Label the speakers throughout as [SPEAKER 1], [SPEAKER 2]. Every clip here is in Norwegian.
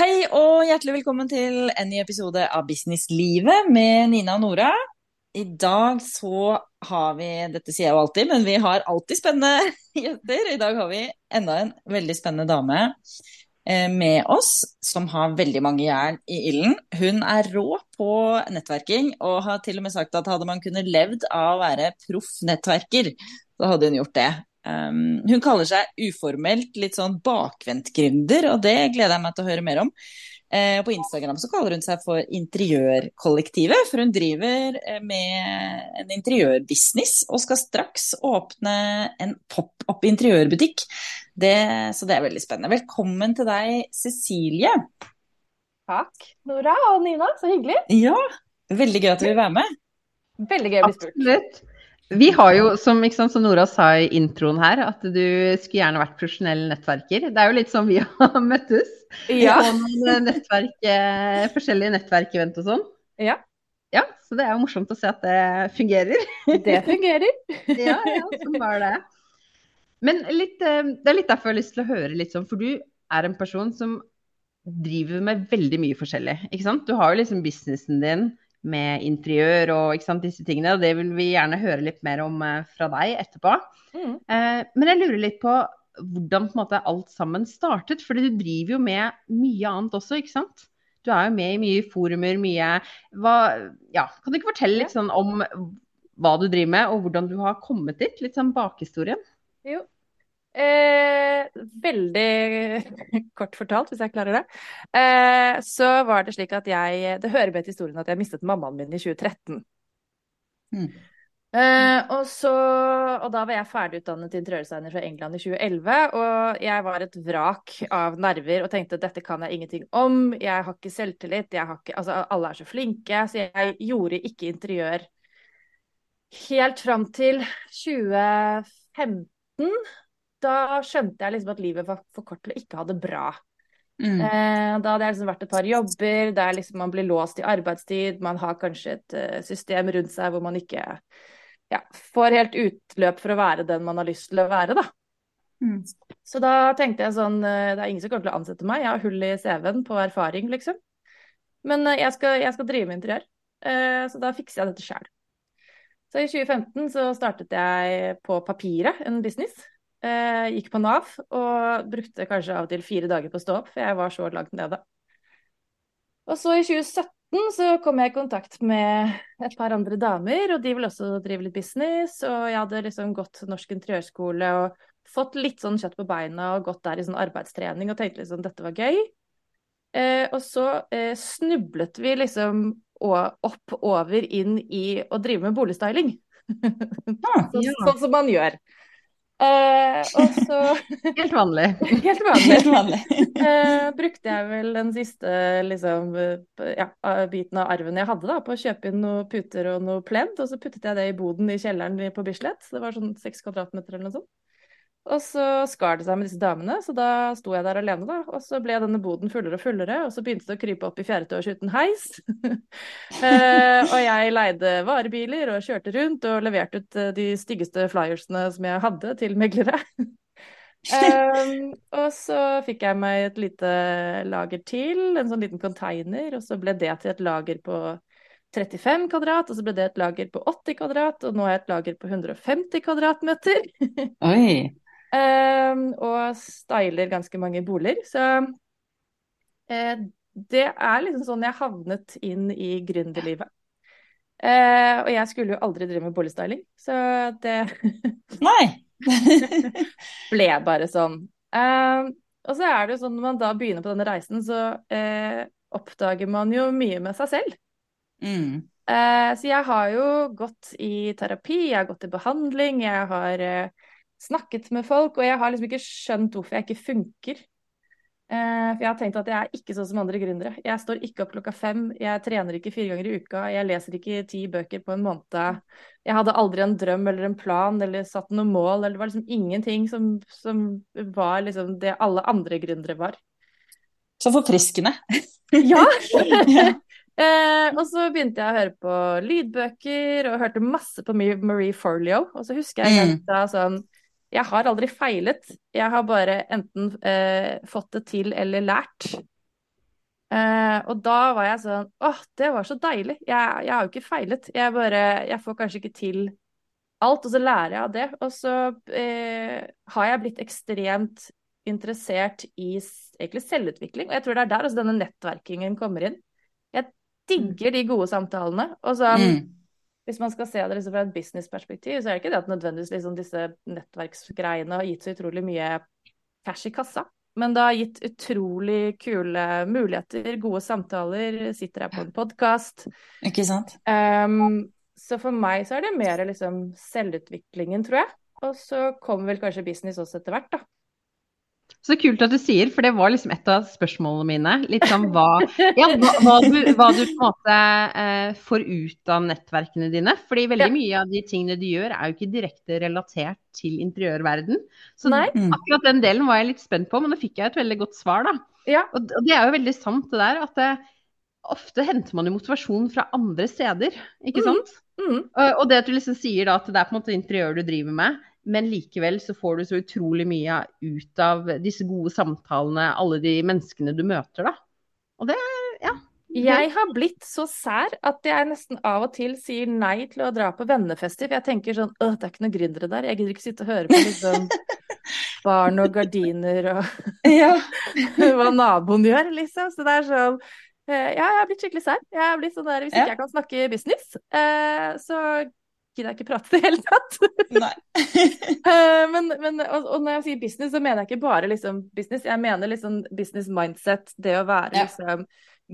[SPEAKER 1] Hei og hjertelig velkommen til en ny episode av Businesslivet med Nina og Nora. I dag så har vi, dette sier jeg jo alltid, men vi har alltid spennende gjester. I dag har vi enda en veldig spennende dame eh, med oss som har veldig mange jern i ilden. Hun er rå på nettverking og har til og med sagt at hadde man kunnet levd av å være proff nettverker, så hadde hun gjort det. Um, hun kaller seg uformelt litt sånn bakvendtgründer, og det gleder jeg meg til å høre mer om. Uh, på Instagram så kaller hun seg for Interiørkollektivet, for hun driver uh, med en interiørbusiness og skal straks åpne en pop-up interiørbutikk. Det, så det er veldig spennende. Velkommen til deg, Cecilie.
[SPEAKER 2] Takk, Nora og Nina. Så hyggelig.
[SPEAKER 1] Ja, veldig gøy at du vil være med.
[SPEAKER 2] Veldig gøy å bli spurt.
[SPEAKER 3] Absolutt. Vi har jo, som, sant, som, Nora sa i introen her, at du skulle gjerne vært profesjonell nettverker. Det er jo litt sånn vi har møttes. Ja. På noen nettverk-event forskjellige nettverkevent og sånn.
[SPEAKER 2] Ja.
[SPEAKER 3] ja. Så det er jo morsomt å se at det fungerer.
[SPEAKER 2] Det fungerer.
[SPEAKER 3] ja, ja, sånn var det. Men litt, eh, det er litt derfor jeg har lyst til å høre litt sånn, for du er en person som driver med veldig mye forskjellig. ikke sant? Du har jo liksom businessen din med interiør og sant, disse tingene. Og det vil vi gjerne høre litt mer om eh, fra deg etterpå. Mm. Eh, men jeg lurer litt på hvordan på måte, alt sammen startet. For du driver jo med mye annet også, ikke sant? Du er jo med i mye forumer, mye hva, ja, Kan du ikke fortelle litt sånn om hva du driver med, og hvordan du har kommet dit? Litt sånn bakhistorien?
[SPEAKER 2] Jo, Eh, veldig kort fortalt, hvis jeg klarer det. Eh, så var det slik at jeg Det hører med til historien at jeg mistet mammaen min i 2013. Mm. Eh, og, så, og da var jeg ferdigutdannet interiørdesigner fra England i 2011. Og jeg var et vrak av nerver og tenkte at dette kan jeg ingenting om. Jeg har ikke selvtillit. Har ikke, altså, alle er så flinke. Så jeg gjorde ikke interiør helt fram til 2015 da skjønte jeg liksom at livet var for kort til å ikke ha det bra. Mm. Eh, da hadde jeg liksom vært et par jobber der liksom man blir låst i arbeidstid. Man har kanskje et uh, system rundt seg hvor man ikke ja, får helt utløp for å være den man har lyst til å være, da. Mm. Så da tenkte jeg sånn uh, Det er ingen som kommer til å ansette meg. Jeg har hull i CV-en på erfaring, liksom. Men uh, jeg, skal, jeg, skal, drive med interiør. så da fikser jeg dette sjøl. Så i 2015 så startet jeg på papiret en business Eh, gikk på Nav og brukte kanskje av og til fire dager på å stå opp, for jeg var så langt nede. Og så i 2017 så kom jeg i kontakt med et par andre damer, og de ville også drive litt business. Og jeg hadde liksom gått norsk interiørskole og fått litt sånn kjøtt på beina og gått der i sånn arbeidstrening og tenkte liksom dette var gøy. Eh, og så eh, snublet vi liksom opp over inn i å drive med boligstyling. Ah, så, ja. Sånn som man gjør.
[SPEAKER 3] Uh, og så Helt vanlig.
[SPEAKER 2] Helt vanlig. Helt vanlig. uh, brukte jeg vel den siste liksom, ja, biten av arven jeg hadde da, på å kjøpe inn noen puter og noe pledd, og så puttet jeg det i boden i kjelleren på Bislett. Det var sånn seks kvadratmeter eller noe sånt. Og så skar det seg med disse damene, så da sto jeg der alene, da. Og så ble denne boden fullere og fullere, og så begynte det å krype opp i fjerde etasje uten heis. eh, og jeg leide varebiler og kjørte rundt og leverte ut eh, de styggeste flyersene som jeg hadde, til meglere. um, og så fikk jeg meg et lite lager til, en sånn liten container, og så ble det til et lager på 35 kvadrat, og så ble det et lager på 80 kvadrat, og nå er jeg et lager på 150 kvadratmeter.
[SPEAKER 1] Oi.
[SPEAKER 2] Um, og styler ganske mange boliger. Så uh, det er liksom sånn jeg havnet inn i gründerlivet. Uh, og jeg skulle jo aldri drive med boligstyling, så det
[SPEAKER 1] Nei!
[SPEAKER 2] ble bare sånn. Uh, og så er det jo sånn når man da begynner på denne reisen, så uh, oppdager man jo mye med seg selv. Mm. så jeg har jo gått i terapi, jeg har gått i behandling, jeg har snakket med folk, og jeg har liksom ikke skjønt hvorfor jeg ikke funker. Uh, for jeg har tenkt at jeg er ikke sånn som andre gründere. Jeg står ikke opp klokka fem, jeg trener ikke fire ganger i uka, jeg leser ikke ti bøker på en måned. Jeg hadde aldri en drøm eller en plan eller satt noe mål, eller det var liksom ingenting som, som var liksom det alle andre gründere var.
[SPEAKER 1] Så forfriskende.
[SPEAKER 2] ja! uh, og så begynte jeg å høre på lydbøker og hørte masse på Marie Forleo. Og så husker jeg mm. da sånn jeg har aldri feilet. Jeg har bare enten eh, fått det til eller lært. Eh, og da var jeg sånn åh, det var så deilig. Jeg, jeg har jo ikke feilet. Jeg bare Jeg får kanskje ikke til alt, og så lærer jeg av det. Og så eh, har jeg blitt ekstremt interessert i egentlig selvutvikling, og jeg tror det er der altså denne nettverkingen kommer inn. Jeg digger de gode samtalene. Og så mm. Hvis man skal se det liksom fra et businessperspektiv, så er det ikke det at nødvendigvis liksom disse nettverksgreiene har gitt så utrolig mye cash i kassa. Men det har gitt utrolig kule muligheter, gode samtaler. Sitter her på en podkast.
[SPEAKER 1] Ikke sant.
[SPEAKER 2] Um, så for meg så er det mer liksom selvutviklingen, tror jeg. Og så kommer vel kanskje business også etter hvert, da.
[SPEAKER 3] Så kult at du sier, for det var liksom et av spørsmålene mine. Litt sånn hva, ja, hva, hva, du, hva du, på en måte eh, får ut av nettverkene dine. Fordi veldig ja. mye av de tingene du gjør, er jo ikke direkte relatert til interiørverden. Så Nei. akkurat den delen var jeg litt spent på, men da fikk jeg et veldig godt svar, da. Ja. Og, og, det er jo veldig sant det der, at det, ofte henter man jo motivasjon fra andre steder, ikke mm. sant? Mm. Mm. Og, og, det at du liksom sier da at det er på en måte interiør du driver med men likevel så får du så utrolig mye ut av disse gode samtalene, alle de menneskene du møter, da. Og det, ja.
[SPEAKER 2] Jeg har blitt så sær at jeg nesten av og til sier nei til å dra på vennefester. For jeg tenker sånn Åh, det er ikke noe gründere der. Jeg gidder ikke sitte og høre på liksom barn og gardiner og hva naboen gjør, liksom. Så det er sånn eh, Ja, jeg har blitt skikkelig sær. Jeg har blitt sånn der, Hvis ikke jeg kan snakke business, eh, så gidder jeg ikke prate i det hele tatt. Eh, men, men og, og, når jeg sier business, så mener jeg ikke bare liksom business. Jeg mener liksom business mindset. Det å være ja. liksom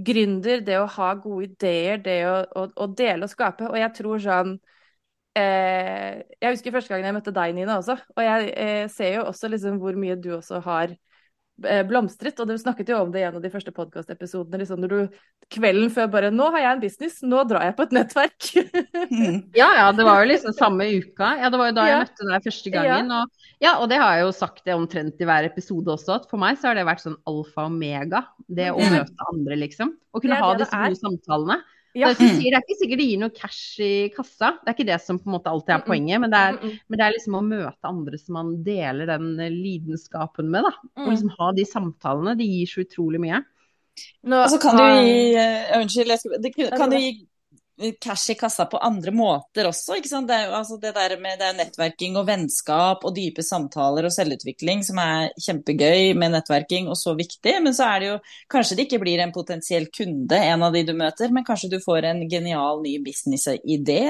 [SPEAKER 2] gründer, det å ha gode ideer, det å, å, å dele og skape. Og jeg tror sånn eh, Jeg husker første gangen jeg møtte deg, Nina, også. Og jeg eh, ser jo også liksom hvor mye du også har blomstret. Og du snakket jo om det i en av de første podkastepisodene. Liksom, når du kvelden før bare 'Nå har jeg en business, nå drar jeg på et nettverk'.
[SPEAKER 3] mm. Ja, ja. Det var jo liksom samme uka. Ja, det var jo da jeg møtte deg første gangen. Ja. Og, ja, og det har jeg jo sagt det omtrent i hver episode også, at for meg så har det vært sånn alfa og omega. Det å møte andre, liksom. Å kunne ha disse gode samtalene. Ja. Det, sier, det er ikke sikkert det gir noe cash i kassa, det er ikke det som på en måte alltid er poenget. Men det er, men det er liksom å møte andre som man deler den lidenskapen med. da, Og mm. liksom ha de samtalene. Det gir så utrolig mye.
[SPEAKER 1] Nå, altså kan du gi uh, Unnskyld, kan du gi cash i kassa på andre måter også. Det er jo altså det der med det nettverking og vennskap og dype samtaler og selvutvikling som er kjempegøy med nettverking og så viktig. Men så er det jo kanskje det ikke blir en potensiell kunde, en av de du møter, men kanskje du får en genial ny businessidé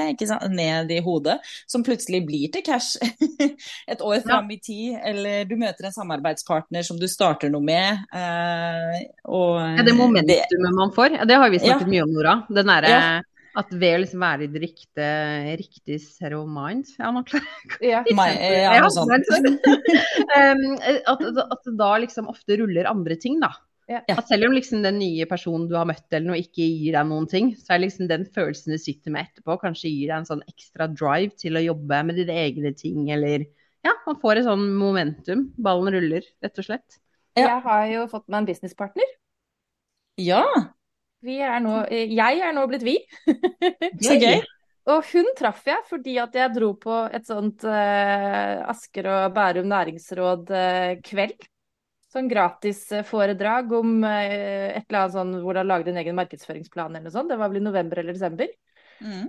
[SPEAKER 1] ned i hodet som plutselig blir til cash et år fram i tid. Eller du møter en samarbeidspartner som du starter noe med.
[SPEAKER 3] Eh, og, ja, det momentumet man får, det har vi snakket ja. mye om, Nora. Den derre ja at ved å liksom være i det riktige, riktig zero mind Ja, nå klarer jeg ja, noe sånt. um, at, det da liksom ofte ruller andre ting, da. Ja. At selv om liksom den nye personen du har møtt eller noe ikke gir deg noen ting, så er liksom den følelsen du sitter med etterpå, kanskje gir deg en sånn ekstra drive til å jobbe med dine egne ting, eller ja, man får et sånn momentum. Ballen ruller, rett og slett.
[SPEAKER 2] Ja. Jeg har jo fått meg en businesspartner.
[SPEAKER 1] Ja.
[SPEAKER 2] Er nå, jeg er nå blitt vi.
[SPEAKER 1] Så gøy.
[SPEAKER 2] Og hun traff jeg fordi at jeg dro på et sånt uh, Asker og Bærum næringsråd-kveld. Uh, sånn gratisforedrag om uh, et eller annet sånn hvor lage din en egen markedsføringsplan eller noe sånt. Det var vel i november eller desember. Mm.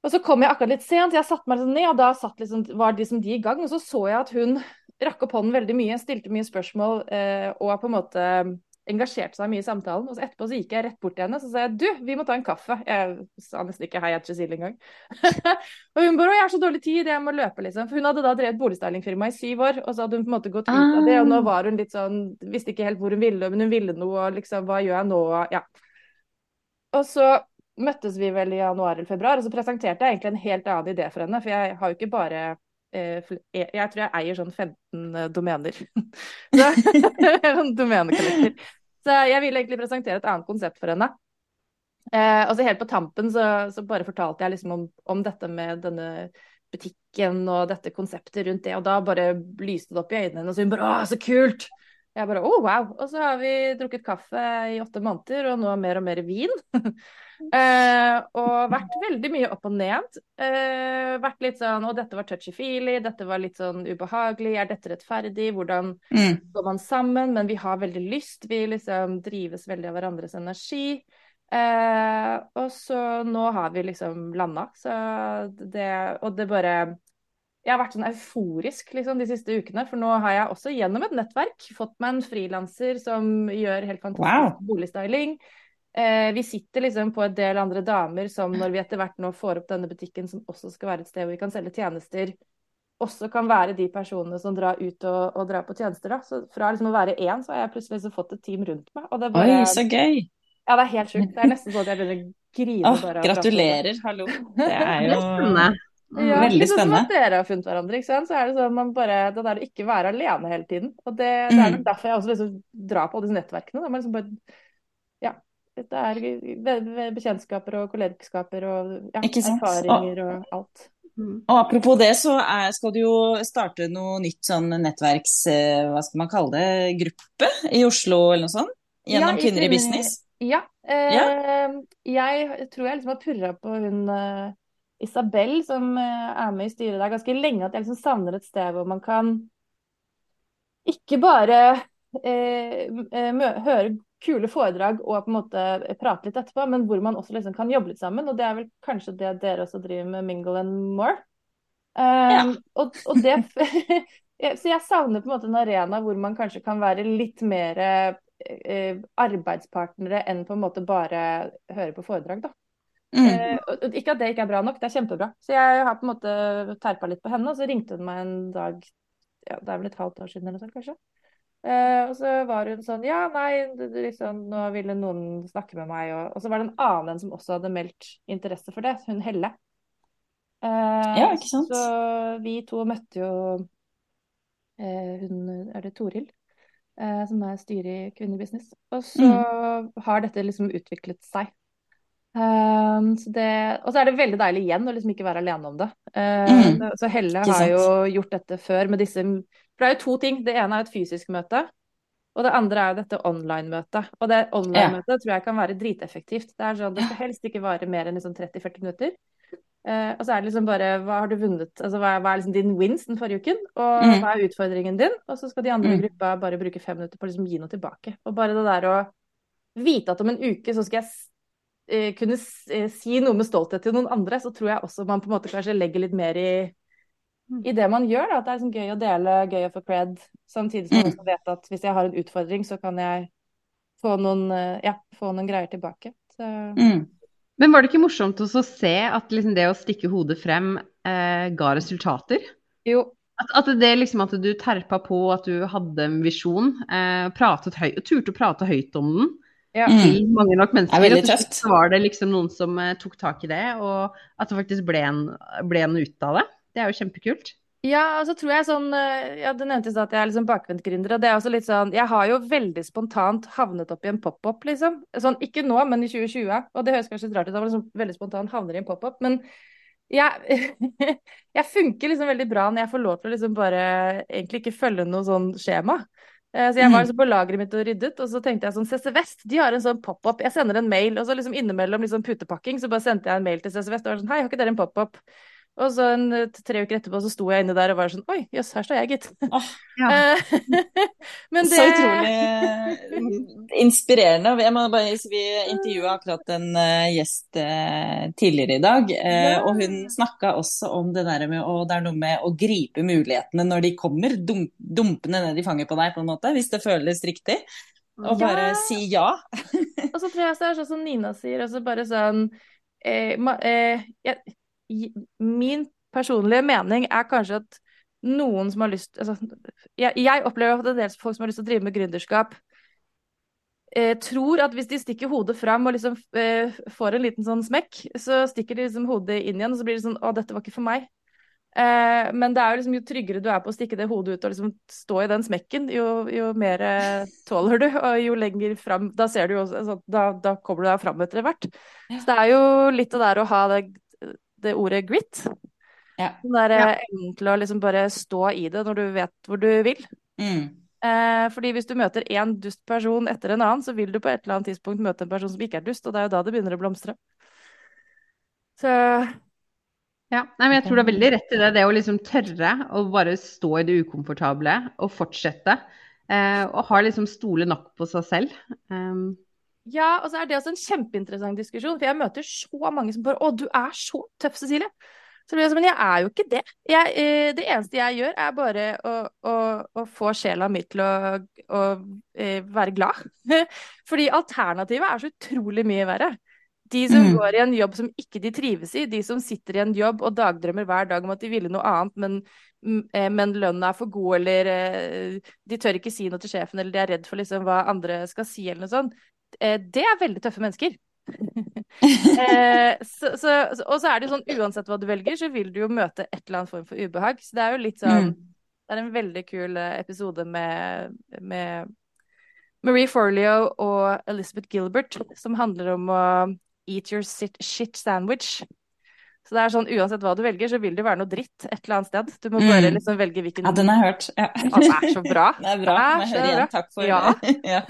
[SPEAKER 2] Og så kom jeg akkurat litt sent, jeg satte meg liksom ned, og da liksom, var de som de i gang. Og så så jeg at hun rakk opp hånden veldig mye, stilte mye spørsmål og på en måte engasjerte seg mye i samtalen. Og så etterpå så gikk jeg rett bort til henne så sa jeg, du, vi må ta en kaffe. Jeg sa nesten ikke hei, jeg heter Cecilie engang. og hun bare å, jeg har så dårlig tid, jeg må løpe, liksom. For hun hadde da drevet boligstylingfirma i syv år, og så hadde hun på en måte gått ut av det. Og nå ah. var hun litt sånn, visste ikke helt hvor hun ville, men hun ville noe, og liksom hva gjør jeg nå? Ja. Og så møttes vi vel i januar eller februar, og så presenterte jeg egentlig en helt annen idé for henne. For jeg har jo ikke bare eh, jeg tror jeg eier sånn 15 domener. sånn domenekollekter. Så jeg ville egentlig presentere et annet konsept for henne. Eh, og så helt på tampen så, så bare fortalte jeg liksom om, om, dette med denne butikken og dette konseptet rundt det, og da bare lyste det opp i øynene hennes, og hun bare 'Å, så kult!' Jeg bare å, wow. Og så har vi drukket kaffe i åtte måneder, og nå mer og mer vin. Eh, og vært veldig mye opp og ned. Eh, vært litt sånn Og dette var touchy-feely, dette var litt sånn ubehagelig, er dette rettferdig, hvordan
[SPEAKER 1] Mm.
[SPEAKER 2] går man sammen? Men vi har veldig lyst, vi liksom drives veldig av hverandres energi. Eh, og så nå har vi liksom landa, så det Og det bare jeg har vært sånn euforisk liksom, de siste ukene, for nå har jeg også gjennom et nettverk fått meg en frilanser som gjør helt fantastisk
[SPEAKER 1] Wow.
[SPEAKER 2] boligstyling. Eh, vi sitter liksom på et del andre damer som når vi etter hvert nå får opp denne butikken, som også skal være et sted hvor vi kan selge tjenester, også kan være de personene som drar ut og, og drar på tjenester. Da. Så fra liksom å være én, så har jeg plutselig liksom fått et team rundt meg. Og det er bare,
[SPEAKER 1] Oi, så gøy.
[SPEAKER 2] ja, det er helt sjukt. Det er nesten sånn at jeg begynner å grine Oh,
[SPEAKER 1] gratulerer, hallo. Det er jo
[SPEAKER 3] veldig spennende. Mm.
[SPEAKER 2] Ja,
[SPEAKER 1] Veldig
[SPEAKER 2] litt sånn at dere har funnet hverandre, ikke sant. Så er det sånn man bare Det der å ikke være alene hele tiden. Og det, det er
[SPEAKER 1] Mm.
[SPEAKER 2] derfor jeg også liksom drar på alle disse nettverkene. Da. Man liksom bare. Det er be- be- bekjentskaper og kollegskaper og ja, erfaringer og alt.
[SPEAKER 3] Mm.
[SPEAKER 1] Og apropos det, så er, skal du jo starte noe nytt sånn nettverks... eh, Hva skal man kalle det? Gruppe i Oslo eller noe sånt? Gjennom
[SPEAKER 2] Ja,
[SPEAKER 1] Kvinner i business?
[SPEAKER 2] Ja. Eh, Jeg tror jeg liksom har purra på hun uh, Isabel som eh, er med i styret der ganske lenge, at jeg liksom savner et sted hvor man kan ikke bare eh, eh, høre kule foredrag og på en måte prate litt etterpå, men hvor man også liksom kan jobbe litt sammen. Og det er vel kanskje det dere også driver med, Mingle and More. Um,
[SPEAKER 1] Ja.
[SPEAKER 2] og, og det Så jeg savner på en måte en arena hvor man kanskje kan være litt mer eh, arbeidspartnere enn på en måte bare høre på foredrag, da.
[SPEAKER 1] Mm.
[SPEAKER 2] Eh, ikke at det ikke er bra nok, det er kjempebra. Så jeg har på en måte terpa litt på henne, og så ringte hun meg en dag, ja, det er vel et halvt år siden eller noe sånt, kanskje. Eh, og så var hun sånn Ja, nei, liksom, nå ville noen snakke med meg. Og, og så var det en annen en som også hadde meldt interesse for det, hun Helle. Uh,
[SPEAKER 1] Ja, ikke sant?
[SPEAKER 2] Så vi to møtte jo uh, hun Er det Toril? Som er styret i Kvinnebusiness. Og så
[SPEAKER 1] Mm.
[SPEAKER 2] har dette liksom utviklet seg. Um, så det, og så er det veldig deilig igjen å liksom ikke være alene om det. Uh,
[SPEAKER 1] Mm.
[SPEAKER 2] Så Helle har jo gjort dette før med disse For det er jo to ting. Det ene er et fysisk møte. Og det andre er jo dette online-møtet. Og det online-møtet tror jeg kan være driteffektivt. Det er sånn, det skal helst ikke vare mer enn liksom 30-40 minutter. Eh, og så er det liksom bare hva har du vunnet? Altså hva er, hva er liksom din wins den forrige uken? Og
[SPEAKER 1] Mm.
[SPEAKER 2] hva er utfordringen din? Og så skal de andre i
[SPEAKER 1] Mm.
[SPEAKER 2] gruppa bare bruke fem minutter på å liksom gi noe tilbake. Og bare det der å vite at om en uke så skal jeg eh, kunne eh, si noe med stolthet til noen andre, så tror jeg også man på en måte kanskje legger litt mer i, i det man gjør. Da. At det er liksom gøy å dele, gøy å få cred. Samtidig som man
[SPEAKER 1] Mm.
[SPEAKER 2] også vet at hvis jeg har en utfordring, så kan jeg få noen, eh, ja, få noen greier tilbake. Så
[SPEAKER 1] Mm.
[SPEAKER 3] Men var det ikke morsomt også å se at liksom det å stikke hodet frem eh, ga resultater?
[SPEAKER 2] jo,
[SPEAKER 3] At, at det liksom at du terpa på, at du hadde en visjon, eh, pratet høy, og turte å prate høyt om den
[SPEAKER 2] ja.
[SPEAKER 1] Mm.
[SPEAKER 3] til mange nok mennesker.
[SPEAKER 1] Det er veldig tøft.
[SPEAKER 3] Så var det liksom noen som eh, tok tak i det, og at det faktisk ble en, ble en ut av det. Det er jo kjempekult.
[SPEAKER 2] Ja, og så tror jeg sånn Ja, du nevnte det nevntes at jeg er liksom bakvendtgründer, og det er også litt sånn Jeg har jo veldig spontant havnet opp i en pop-up, liksom. Sånn ikke nå, men i 2020. Og det høres kanskje rart ut, at man liksom veldig spontant havner i en pop-up, men jeg, jeg funker liksom veldig bra når jeg får lov til å liksom bare egentlig ikke følge noe sånn skjema. Eh, Så jeg var
[SPEAKER 1] Mm.
[SPEAKER 2] liksom på lageret mitt og ryddet, og så tenkte jeg sånn CC Vest, de har en sånn pop-up. Jeg sender en mail, og så liksom innimellom liksom putepakking, så bare sendte jeg en mail til CC Vest og var sånn Hei, har ikke dere en pop-up? Og så en, eh, tre uker etterpå så sto jeg inne der og var sånn Oi, jøss, her står jeg, gitt.
[SPEAKER 1] Oh,
[SPEAKER 3] Ja.
[SPEAKER 2] Eh, Men det
[SPEAKER 1] Så utrolig inspirerende. Jeg må bare, si, vi intervjua akkurat en eh, gjest tidligere i dag, eh, og hun snakka også om det der med å, det er noe med å gripe mulighetene når de kommer, dum, dumpende ned i fanget på deg, på en måte, hvis det føles riktig. Og bare
[SPEAKER 2] Ja.
[SPEAKER 1] si ja.
[SPEAKER 2] Og så tror jeg det er sånn som Nina sier, altså bare sånn eh, ma, eh, jeg, Min personlige mening er kanskje at noen som har lyst altså, jeg, jeg opplever at en del folk som har lyst til å drive med gründerskap, eh, tror at hvis de stikker hodet fram og liksom eh, får en liten sånn smekk, så stikker de liksom hodet inn igjen, og så blir det sånn Å, dette var ikke for meg. Eh, men det er jo liksom jo tryggere du er på å stikke det hodet ut og liksom stå i den smekken, jo, jo mer eh, tåler du, og jo lenger fram Da ser du jo også altså, da, da kommer du deg fram etter hvert. Så det er jo litt det der å ha det, det ordet grit.
[SPEAKER 1] Ja.
[SPEAKER 2] Den der
[SPEAKER 3] Ja.
[SPEAKER 2] evnen til å liksom bare stå i det når du vet hvor du vil.
[SPEAKER 1] Mm.
[SPEAKER 2] Eh, fordi hvis du møter én dust person etter en annen, så vil du på et eller annet tidspunkt møte en person som ikke er dust, og det er jo da det begynner å blomstre. Så
[SPEAKER 3] Ja, nei, men jeg tror du har veldig rett i det. Det å liksom tørre å bare stå i det ukomfortable og fortsette. Eh, og ha liksom stole nok på seg selv. Um,
[SPEAKER 2] Ja, og så er det også en kjempeinteressant diskusjon, for jeg møter så mange som bare Å, du er så tøff, Cecilie. Så blir jeg sånn, Men jeg er jo ikke det. Jeg, eh, det eneste jeg gjør, er bare å, å, å få sjela mi til å, å eh, være glad. Fordi alternativet er så utrolig mye verre. De som
[SPEAKER 1] Mm.
[SPEAKER 2] går i en jobb som ikke de trives i, de som sitter i en jobb og dagdrømmer hver dag om at de ville noe annet, men, eh, men lønna er for god, eller de tør ikke si noe til sjefen, eller de er redd for liksom hva andre skal si, eller noe sånt. Eh, Det er veldig tøffe mennesker. Eh, så, så, og så er det jo sånn, uansett hva du velger, så vil du jo møte et eller annet form for ubehag. Så det er jo litt sånn
[SPEAKER 1] Mm.
[SPEAKER 2] Det er en veldig kul eh, episode med, med Marie Forleo og Elizabeth Gilbert, som handler om å eat your shit sandwich. Så det er sånn, uansett hva du velger, så vil det være noe dritt et eller annet sted. Du må bare
[SPEAKER 1] Mm.
[SPEAKER 2] liksom velge hvilken
[SPEAKER 1] Ja, den har jeg hørt. Ja.
[SPEAKER 2] Altså, det er så bra.
[SPEAKER 1] Det er bra.
[SPEAKER 2] Det er så bra.
[SPEAKER 1] Takk for
[SPEAKER 2] Ja.
[SPEAKER 1] ja.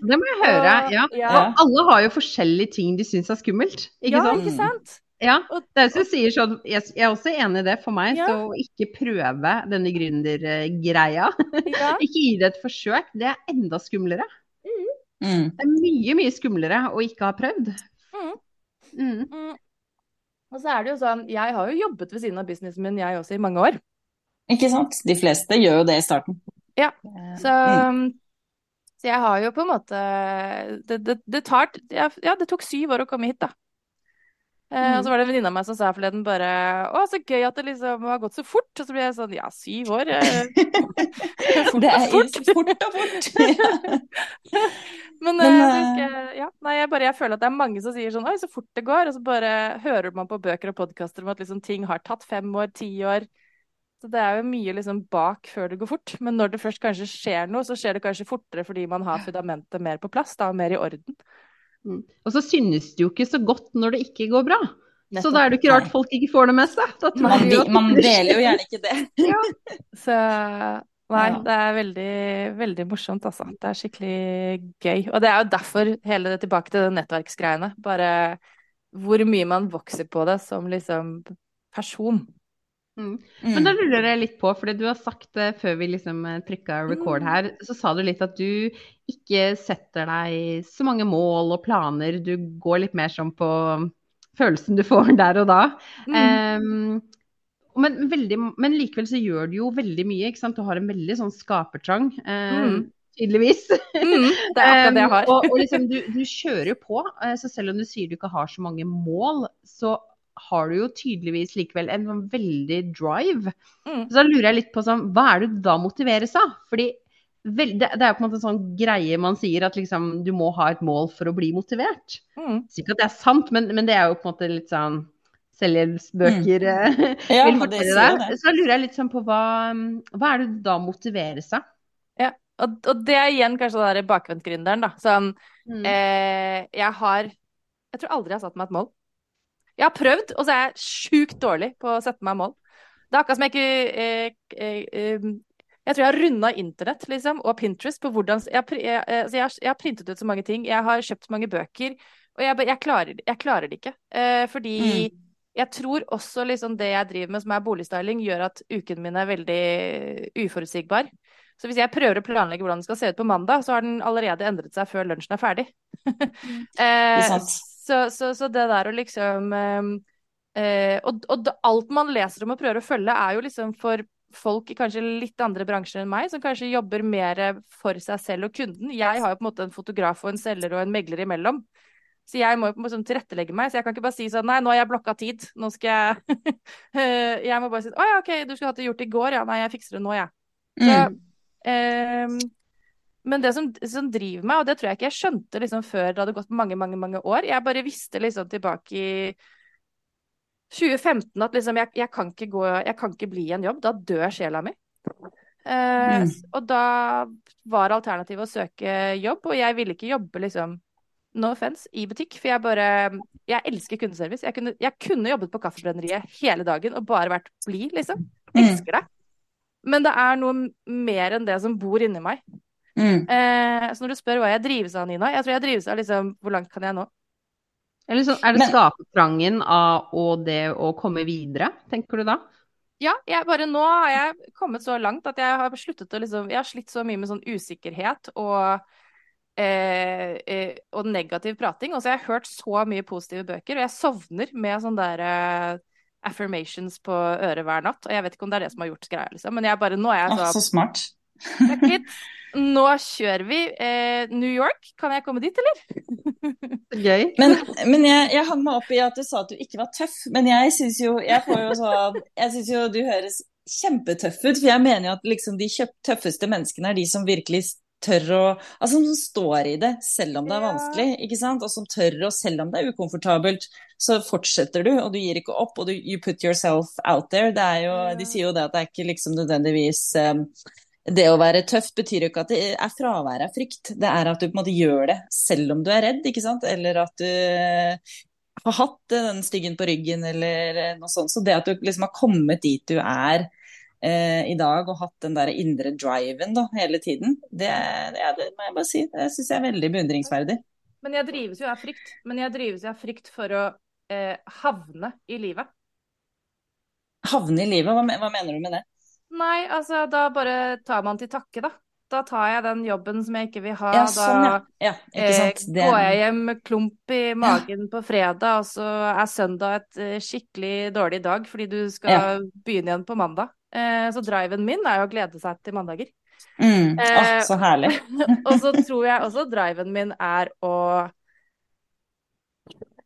[SPEAKER 3] det må jeg høre. Ja.
[SPEAKER 2] Ja,
[SPEAKER 3] Og alle har jo forskjellige ting de syns er skummelt. Ikke
[SPEAKER 2] ja,
[SPEAKER 3] sant?
[SPEAKER 2] ikke sant?
[SPEAKER 3] Ja,
[SPEAKER 2] Og-
[SPEAKER 3] det er som sier sånn, jeg, jeg er også enig i det for meg,
[SPEAKER 2] Ja.
[SPEAKER 3] så ikke prøve denne gründergreia,
[SPEAKER 2] Ja.
[SPEAKER 3] ikke gi det et forsøk, det er enda skumlere.
[SPEAKER 1] Mm.
[SPEAKER 3] Det er mye, mye skumlere å ikke ha prøvd.
[SPEAKER 2] Mm.
[SPEAKER 3] Mm.
[SPEAKER 2] Og så er det jo sånn, jeg har jo jobbet ved siden av businessen min, jeg også, i mange år.
[SPEAKER 1] Ikke sant? De fleste gjør jo det i starten.
[SPEAKER 2] Ja,
[SPEAKER 1] Eh,
[SPEAKER 2] Så,
[SPEAKER 1] mm.
[SPEAKER 2] så jeg har jo på en måte Det, det, det tar Ja, det tok syv år å komme hit, da. Eh, og så var det en venninne av meg som sa forleden bare Å, så gøy at det liksom har gått så fort. Og så ble jeg sånn Ja, syv år. eh, fort
[SPEAKER 1] Det er
[SPEAKER 2] fort.
[SPEAKER 1] fort og fort.
[SPEAKER 2] Men,
[SPEAKER 1] Men,
[SPEAKER 2] eh, det husker jeg, ja, nei, jeg, bare, jeg føler at det er mange som sier sånn Oi, så fort det går. Og så bare hører man på bøker og podkaster om at liksom, ting har tatt fem år, ti år. Så det er jo mye liksom bak før det går fort. Men når det først kanskje skjer noe, så skjer det kanskje fortere fordi man har fundamentet mer på plass, da, mer i orden.
[SPEAKER 3] Mm. Og så synes det jo ikke så godt når det ikke går bra. Så da er det jo ikke rart folk ikke får det med seg. Da tror
[SPEAKER 1] Man,
[SPEAKER 3] de, jo
[SPEAKER 1] man deler jo gjerne ikke det.
[SPEAKER 2] Så nei, det er veldig, veldig morsomt, altså. Det er skikkelig gøy. Og det er jo derfor hele det tilbake til det nettverksgreiene. Bare hvor mye man vokser på det som liksom person.
[SPEAKER 3] Mm.
[SPEAKER 1] Mm.
[SPEAKER 3] Men da lurer jeg litt på, fordi du har sagt det før vi liksom trykka record her, så sa du litt at du ikke setter deg så mange mål og planer, du går litt mer sånn på følelsen du får der og da.
[SPEAKER 2] Mm.
[SPEAKER 3] Um, men, veldig, men likevel så gjør du jo veldig mye, ikke sant? Du har en veldig sånn skapertrang, Um,
[SPEAKER 2] Mm.
[SPEAKER 3] tydeligvis.
[SPEAKER 2] Mm, det er akkurat det jeg har.
[SPEAKER 3] Um, og, og liksom, du, du kjører jo på, eh, så selv om du sier du ikke har så mange mål, så har du jo tydeligvis likevel en sånn veldig drive.
[SPEAKER 2] Mm.
[SPEAKER 3] Så da lurer jeg litt på sånn, hva er det du da motiveres av? Fordi vel, det, det er jo på en måte en sånn greie man sier at liksom du må ha et mål for å bli motivert.
[SPEAKER 2] Mm.
[SPEAKER 3] Sikkert det er sant, men, men det er jo på en måte litt sånn selvhjelpsbøker mm.
[SPEAKER 1] Ja,
[SPEAKER 3] vil fortelle deg.
[SPEAKER 1] det.
[SPEAKER 3] Så lurer jeg litt sånn på hva, hva er det du da motiveres av?
[SPEAKER 2] Ja. Og, og det er igjen kanskje den derre bakvendtgründeren, da. Sånn
[SPEAKER 3] Mm.
[SPEAKER 2] eh, Jeg har Jeg tror aldri jeg har satt meg et mål. Jeg har prøvd, og så er jeg sjukt dårlig på å sette meg mål. Det er akkurat som jeg ikke eh, eh, eh, Jeg tror jeg har runda internett, liksom, og Pinterest på hvordan Jeg, jeg, eh, altså jeg, jeg har printet ut så mange ting, jeg har kjøpt mange bøker, og jeg, klarer, jeg klarer det ikke. Eh, fordi
[SPEAKER 1] Mm.
[SPEAKER 2] jeg tror også liksom det jeg driver med, som er boligstyling, gjør at uken min er veldig uforutsigbar. Så hvis jeg prøver å planlegge hvordan den skal se ut på mandag, så har den allerede endret seg før lunsjen er ferdig. eh? Så, så, så det der å liksom eh, eh, Og, og alt man leser om og prøver å følge, er jo liksom for folk i kanskje litt andre bransjer enn meg, som kanskje jobber mer for seg selv og kunden. Jeg har jo på en måte en fotograf og en selger og en megler imellom. Så jeg må jo på en måte sånn tilrettelegge meg. Så jeg kan ikke bare si sånn Nei, nå har jeg blokka tid. Nå skal jeg Eh, Jeg må bare si Å ja, OK, du skulle hatt det gjort i går. Ja, nei, jeg fikser det nå, jeg. Så,
[SPEAKER 1] Mm.
[SPEAKER 2] ehm, men det som, som driver meg, og det tror jeg ikke jeg skjønte liksom før det hadde gått mange, mange mange år Jeg bare visste liksom tilbake i 2015 at liksom jeg, jeg, kan ikke gå, jeg kan ikke bli i en jobb. Da dør sjela mi. Eh,
[SPEAKER 1] Mm.
[SPEAKER 2] Og da var alternativet å søke jobb, og jeg ville ikke jobbe liksom No offense, i butikk. For jeg bare Jeg elsker kundeservice. Jeg kunne, jeg kunne jobbet på Kaffebrenneriet hele dagen og bare vært blid, liksom.
[SPEAKER 1] Mm.
[SPEAKER 2] Elsker det. Men det er noe mer enn det som bor inni meg.
[SPEAKER 1] Mm.
[SPEAKER 2] Eh, så når du spør hva jeg drives av, Nina, jeg tror jeg drives av liksom Hvor langt kan jeg nå?
[SPEAKER 3] Eller sånn, er det
[SPEAKER 1] Men-
[SPEAKER 3] skapertrangen av og det å komme videre, tenker du da?
[SPEAKER 2] Ja, jeg bare nå har jeg kommet så langt at jeg har sluttet å liksom Jeg har slitt så mye med sånn usikkerhet og eh, eh, og negativ prating. Og så har jeg hørt så mye positive bøker, og jeg sovner med sånne der eh, affirmations på øret hver natt. Og jeg vet ikke om det er det som har gjort greia, liksom. Men jeg bare Nå er jeg
[SPEAKER 1] så,
[SPEAKER 2] oh,
[SPEAKER 1] så smart.
[SPEAKER 2] Takk, litt. Nå kjører vi. Eh, New York, kan jeg komme dit, eller?
[SPEAKER 3] Gøy.
[SPEAKER 1] Men, men jeg, jeg hang meg opp i at du sa at du ikke var tøff. Men jeg syns jo jo sånn syns jo du høres kjempetøff ut. For jeg mener jo at liksom de tøffeste menneskene er de som virkelig tør å Altså som står i det selv om det er
[SPEAKER 2] Ja.
[SPEAKER 1] vanskelig, ikke sant? Og som tør, og selv om det er ukomfortabelt, så fortsetter du, og du gir ikke opp, og du you put yourself out there. Det er jo
[SPEAKER 2] Ja.
[SPEAKER 1] De sier jo det at det er ikke liksom nødvendigvis um, det å være tøff betyr jo ikke at det er fravær av frykt. Det er at du på en måte gjør det selv om du er redd, ikke sant? Eller at du eh, har hatt den styggen på ryggen eller noe sånt. Så det at du liksom har kommet dit du er eh, i dag og hatt den der indre driven da, hele tiden, det, det, er- det må jeg bare si. Det syns jeg er veldig beundringsverdig.
[SPEAKER 2] Men jeg drives jo av frykt. Men jeg drives jo av frykt for å eh, havne i livet.
[SPEAKER 1] Havne i livet, hva, hva mener du med det?
[SPEAKER 2] Nei, altså da bare tar man til takke, da. Da tar jeg den jobben som jeg ikke vil ha.
[SPEAKER 1] Ja, sånn, ja.
[SPEAKER 2] Da
[SPEAKER 1] ja ikke
[SPEAKER 2] eh.
[SPEAKER 1] Det,
[SPEAKER 2] går jeg hjem med klump i magen på fredag, og så er søndag et eh, skikkelig dårlig dag fordi du skal begynne igjen på mandag. Eh, så driven min er jo å glede seg til mandager.
[SPEAKER 1] mm,
[SPEAKER 2] eh,
[SPEAKER 1] så herlig.
[SPEAKER 2] Og så tror jeg også driven min er å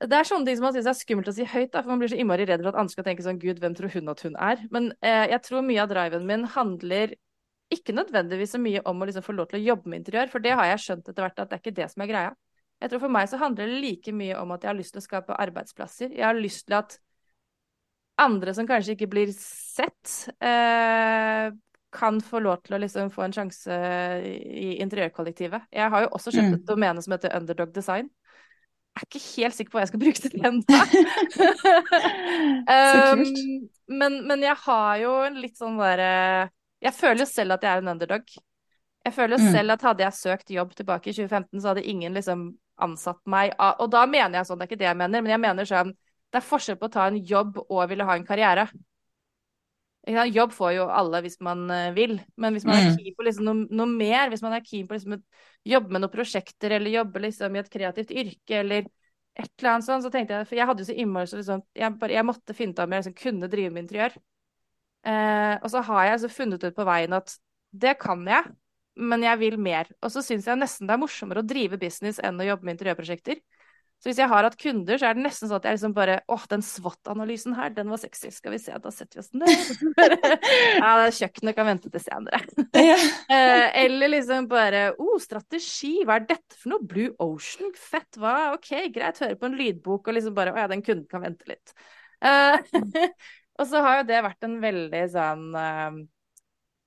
[SPEAKER 2] Det er sånne ting som man syns er skummelt å si høyt, da, for man blir så innmari redd for at andre skal tenke sånn Gud, hvem tror hun at hun er? Men eh, jeg tror mye av driven min handler ikke nødvendigvis så mye om å liksom få lov til å jobbe med interiør, for det har jeg skjønt etter hvert at det er ikke det som er greia. Jeg tror for meg så handler det like mye om at jeg har lyst til å skape arbeidsplasser. Jeg har lyst til at andre som kanskje ikke blir sett, eh, kan få lov til å liksom få en sjanse i interiørkollektivet. Jeg har jo også kjøpt
[SPEAKER 1] Mm.
[SPEAKER 2] et domene som heter Underdog Design. Er ikke helt sikker på hva jeg skal bruke det til ennå. Um, men, men jeg har jo en litt sånn derre Jeg føler jo selv at jeg er en underdog. Jeg føler jo
[SPEAKER 1] Mm.
[SPEAKER 2] selv at hadde jeg søkt jobb tilbake i 2015, så hadde ingen liksom ansatt meg. Og da mener jeg sånn, det er ikke det jeg mener, men jeg mener sånn Det er forskjell på å ta en jobb og ville ha en karriere. Jobb får jo alle hvis man eh, vil, men hvis man er
[SPEAKER 1] Mm.
[SPEAKER 2] keen på liksom noe, noe mer, hvis man er keen på liksom å jobbe med noen prosjekter eller jobbe liksom i et kreativt yrke eller et eller annet sånt, så tenkte jeg For jeg hadde jo så innmari så liksom jeg, bare, jeg måtte finne ut om jeg liksom kunne drive med interiør. Eh, og så har jeg så funnet ut på veien at det kan jeg, men jeg vil mer. Og så syns jeg nesten det er morsommere å drive business enn å jobbe med interiørprosjekter. Så hvis jeg har hatt kunder, så er det nesten sånn at jeg liksom bare Åh, den SWOT-analysen her, den var sexy. Skal vi se, da setter vi oss ned. ja, kjøkkenet kan vente til senere. Eh, eller liksom bare oh, strategi, hva er dette for noe? Blue Ocean, fett, hva? Ok, greit, høre på en lydbok og liksom bare Å ja, den kunden kan vente litt. Eh, og så har jo det vært en veldig sånn eh,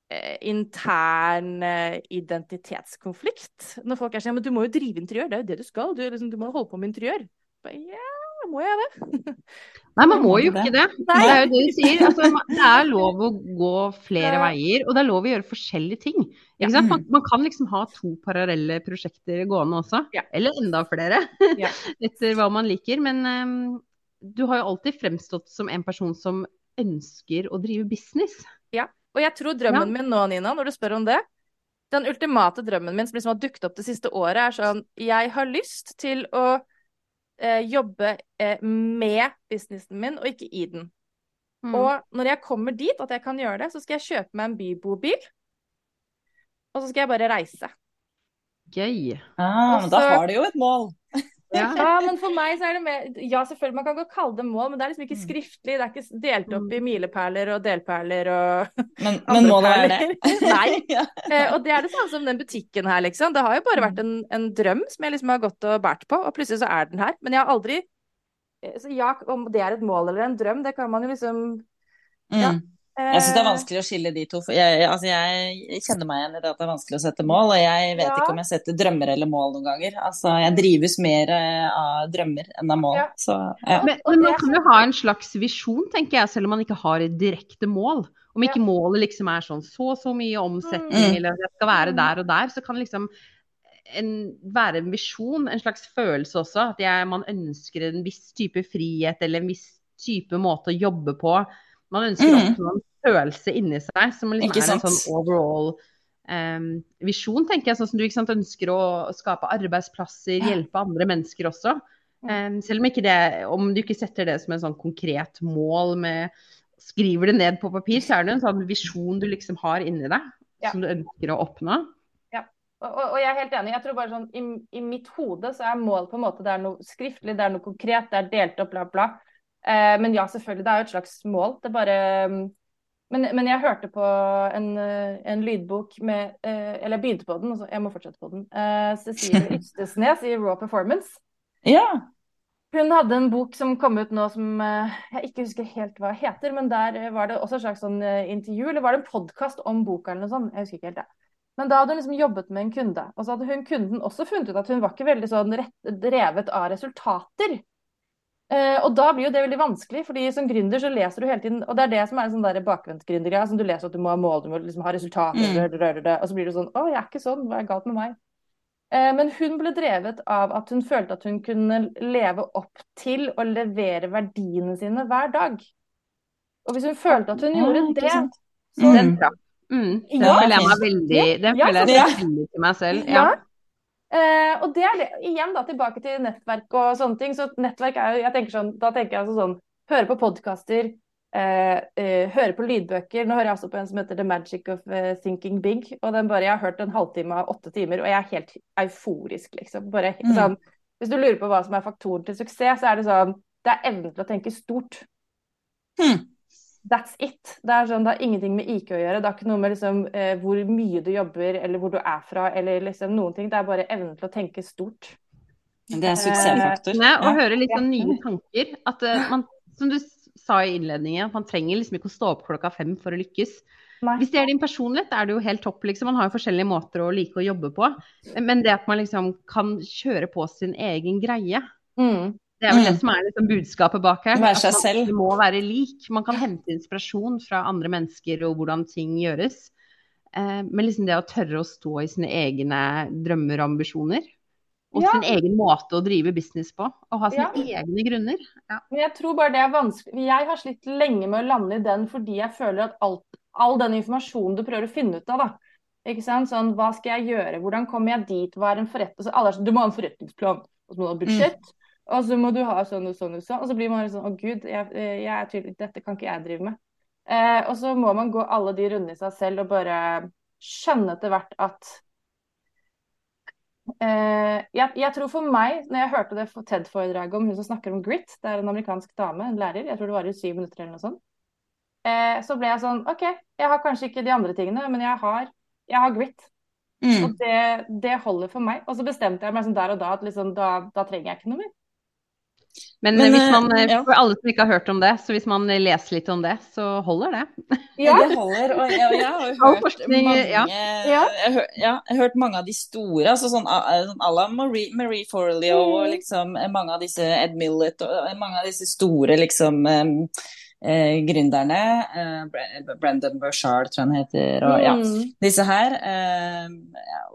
[SPEAKER 2] intern eh, identitetskonflikt. Når folk er sånn Ja, men du må jo drive interiør, det er jo det du skal. Du, liksom, du må holde på med interiør. Ja, ja, må jeg det?
[SPEAKER 3] Nei, man må jo ikke det.
[SPEAKER 2] Nei.
[SPEAKER 3] Det er jo det du sier. Altså, det er lov å gå flere veier, og det er lov å gjøre forskjellige ting.
[SPEAKER 2] Ja.
[SPEAKER 3] Ikke sant? Man, man kan liksom ha to parallelle prosjekter gående også,
[SPEAKER 2] Ja.
[SPEAKER 3] eller enda flere, etter hva man liker. Men um, du har jo alltid fremstått som en person som ønsker å drive business.
[SPEAKER 2] Og jeg tror drømmen min nå, Nina, når du spør om det Den ultimate drømmen min som liksom har dukket opp det siste året, er sånn Jeg har lyst til å eh, jobbe eh, med businessen min, og ikke i den.
[SPEAKER 3] Mm.
[SPEAKER 2] Og når jeg kommer dit at jeg kan gjøre det, så skal jeg kjøpe meg en bybobil. Og så skal jeg bare reise.
[SPEAKER 3] Gøy.
[SPEAKER 1] Ah, men da har du jo et mål.
[SPEAKER 3] Ja.
[SPEAKER 2] Ja, men for meg så er det mer Ja, selvfølgelig, man kan godt kalle det mål, men det er liksom ikke
[SPEAKER 1] Mm.
[SPEAKER 2] skriftlig. Det er ikke delt opp i milepæler og delperler og
[SPEAKER 1] Men, men målet er det.
[SPEAKER 2] Nei.
[SPEAKER 1] ja.
[SPEAKER 2] Eh, og det er det samme som den butikken her, liksom. Det har jo bare vært en, en drøm som jeg liksom har gått og båret på, og plutselig så er den her. Men jeg har aldri eh, Så ja, om det er et mål eller en drøm, det kan man jo liksom Ja.
[SPEAKER 1] Mm. Jeg syns det er
[SPEAKER 2] eh,
[SPEAKER 1] vanskelig å skille de to. Jeg, altså jeg kjenner meg igjen i det at det er vanskelig å sette mål, og jeg vet
[SPEAKER 2] Ja.
[SPEAKER 1] ikke om jeg setter drømmer eller mål noen ganger. Altså, jeg drives mer eh, av drømmer enn av mål.
[SPEAKER 2] Ja.
[SPEAKER 1] Så ja.
[SPEAKER 3] Men, men man kan jo ha en slags visjon, tenker jeg, selv om man ikke har et direkte mål. Om ikke
[SPEAKER 2] Ja.
[SPEAKER 3] målet liksom er sånn så og så mye omsetning,
[SPEAKER 1] Mm.
[SPEAKER 3] eller at jeg skal være
[SPEAKER 2] Mm.
[SPEAKER 3] der og der, så kan liksom en, være en visjon, en slags følelse også. At jeg, man ønsker en viss type frihet eller en viss type måte å jobbe på. Man ønsker
[SPEAKER 1] Mm.
[SPEAKER 3] også en følelse inni seg som liksom
[SPEAKER 1] Ikke
[SPEAKER 3] er en sånn overall um, visjon, tenker jeg. Sånn som du sant, ønsker å skape arbeidsplasser, hjelpe andre mennesker også. Um, selv om, det, om du ikke setter det som en sånn konkret mål med Skriver det ned på papir, så er det en sånn visjon du liksom har inni deg,
[SPEAKER 2] Ja.
[SPEAKER 3] som du ønsker å oppnå.
[SPEAKER 2] Og, og jeg er helt enig. Jeg tror bare sånn, i, I mitt hode så er mål på en måte det er noe skriftlig, det er noe konkret, det er delt opp, bla, bla. Eh, men ja, selvfølgelig, det er jo et slags mål. Det er bare mm, men, men jeg hørte på en, eh, en lydbok med eh, Eller jeg begynte på den, altså, jeg må fortsette på den. Cecilie Ystesnes i Raw Performance.
[SPEAKER 1] Ja.
[SPEAKER 2] Hun hadde en bok som kom ut nå som jeg ikke husker helt hva heter, men der var det også et slags sånn intervju, eller var det en podkast om boka eller noe sånt? Jeg husker ikke helt det. Men da hadde hun liksom jobbet med en kunde, og så hadde hun kunden også funnet ut at hun var ikke veldig sånn rett, drevet av resultater. Eh, og da blir jo det veldig vanskelig, fordi som gründer så leser du hele tiden Og det er det som er en sånn der bakvendt gründergreie. Som du leser at du må ha mål, du må liksom ha resultater,
[SPEAKER 1] Mm.
[SPEAKER 2] rør, rør, rør, og så blir du sånn Å, jeg er ikke sånn, hva er galt med meg? Uh, men hun ble drevet av at hun følte at hun kunne leve opp til å levere verdiene sine hver dag. Og hvis hun følte at hun gjorde det,
[SPEAKER 1] sant.
[SPEAKER 2] så
[SPEAKER 3] Den
[SPEAKER 1] Mm.
[SPEAKER 3] traff. Mm, den
[SPEAKER 2] Ja.
[SPEAKER 3] føler jeg meg veldig Den
[SPEAKER 2] Ja,
[SPEAKER 3] føler
[SPEAKER 1] ja.
[SPEAKER 3] jeg veldig til meg selv.
[SPEAKER 2] Ja. Eh, og det er det, igjen da, tilbake til nettverk og sånne ting. Så nettverk er jo, jeg tenker sånn, da tenker jeg altså sånn, høre på podkaster, eh, eh, høre på lydbøker. Nå hører jeg også på en som heter The Magic of eh, Thinking Big. Og den bare, jeg har hørt en halvtime av åtte timer, og jeg er helt euforisk, liksom. Bare
[SPEAKER 1] Mm.
[SPEAKER 2] sånn, hvis du lurer på hva som er faktoren til suksess, så er det sånn, det er evnen til å tenke stort.
[SPEAKER 1] Hmm.
[SPEAKER 2] That's it. Det er sånn, det har ingenting med IQ å gjøre. Det har ikke noe med liksom, eh, hvor mye du jobber, eller hvor du er fra, eller liksom noen ting. Det er bare evnen til å tenke stort.
[SPEAKER 1] Det er suksessfaktor.
[SPEAKER 3] Eh,
[SPEAKER 1] Ja.
[SPEAKER 3] Å høre litt sånn nye tanker. At eh, man, som du sa i innledningen, at man trenger liksom ikke å stå opp klokka fem for å lykkes.
[SPEAKER 2] Nei.
[SPEAKER 3] Hvis det er din personlighet, er det jo helt topp, liksom. Man har jo forskjellige måter å like å jobbe på. Men det at man liksom kan kjøre på sin egen greie,
[SPEAKER 2] Mm.
[SPEAKER 3] Det er vel
[SPEAKER 1] Mm.
[SPEAKER 3] det som er liksom budskapet bak her.
[SPEAKER 1] Være seg selv.
[SPEAKER 3] ikke må være lik. Man kan hente inspirasjon fra andre mennesker og hvordan ting gjøres. Eh, Men liksom det å tørre å stå i sine egne drømmer og ambisjoner. Og
[SPEAKER 2] Ja.
[SPEAKER 3] sin egen måte å drive business på. Og ha sine
[SPEAKER 2] Ja.
[SPEAKER 3] egne grunner.
[SPEAKER 2] Men jeg tror bare det er vanskelig. Jeg har slitt lenge med å lande i den fordi jeg føler at alt, all den informasjonen du prøver å finne ut av, da. Ikke sant? Sånn, hva skal jeg gjøre? Hvordan kommer jeg dit? Hva er en forretning? Altså, du må ha en forretningsplan, og så må du ha budsjett. Og så må du ha sånn og sånn og sånn. Og så blir man sånn Å, gud, jeg, jeg er tydelig, dette kan ikke jeg drive med. Eh, og så må man gå alle de rundene i seg selv og bare skjønne etter hvert at eh, jeg, jeg tror for meg, når jeg hørte det TED-foredraget om hun som snakker om grit, det er en amerikansk dame, en lærer, jeg tror det var i syv minutter eller noe sånt, eh, så ble jeg sånn OK, jeg har kanskje ikke de andre tingene, men jeg har, jeg har grit.
[SPEAKER 1] Mm.
[SPEAKER 2] Og det, det holder for meg. Og så bestemte jeg meg sånn der og da at liksom, da, da trenger jeg ikke noe mer.
[SPEAKER 3] Men,
[SPEAKER 1] Men,
[SPEAKER 3] hvis
[SPEAKER 1] eh,
[SPEAKER 3] man, eh,
[SPEAKER 1] ja.
[SPEAKER 3] for alle som ikke har hørt om det, så hvis man leser litt om det, så holder det.
[SPEAKER 2] Ja,
[SPEAKER 1] Det holder. Og jeg, og jeg har jo hørt
[SPEAKER 3] forskning,
[SPEAKER 1] mange
[SPEAKER 3] ja.
[SPEAKER 2] Ja.
[SPEAKER 1] Jeg, har ja, jeg har hørt mange av de store, altså sånn à sånn la Marie, Marie Forleo og
[SPEAKER 2] Mm.
[SPEAKER 1] liksom eh, mange av disse Ed Millett og eh, mange av disse store liksom eh, gründerne. Eh, Brendan Burchard, tror jeg han heter. Og, ja.
[SPEAKER 2] Mm.
[SPEAKER 1] Disse her, eh,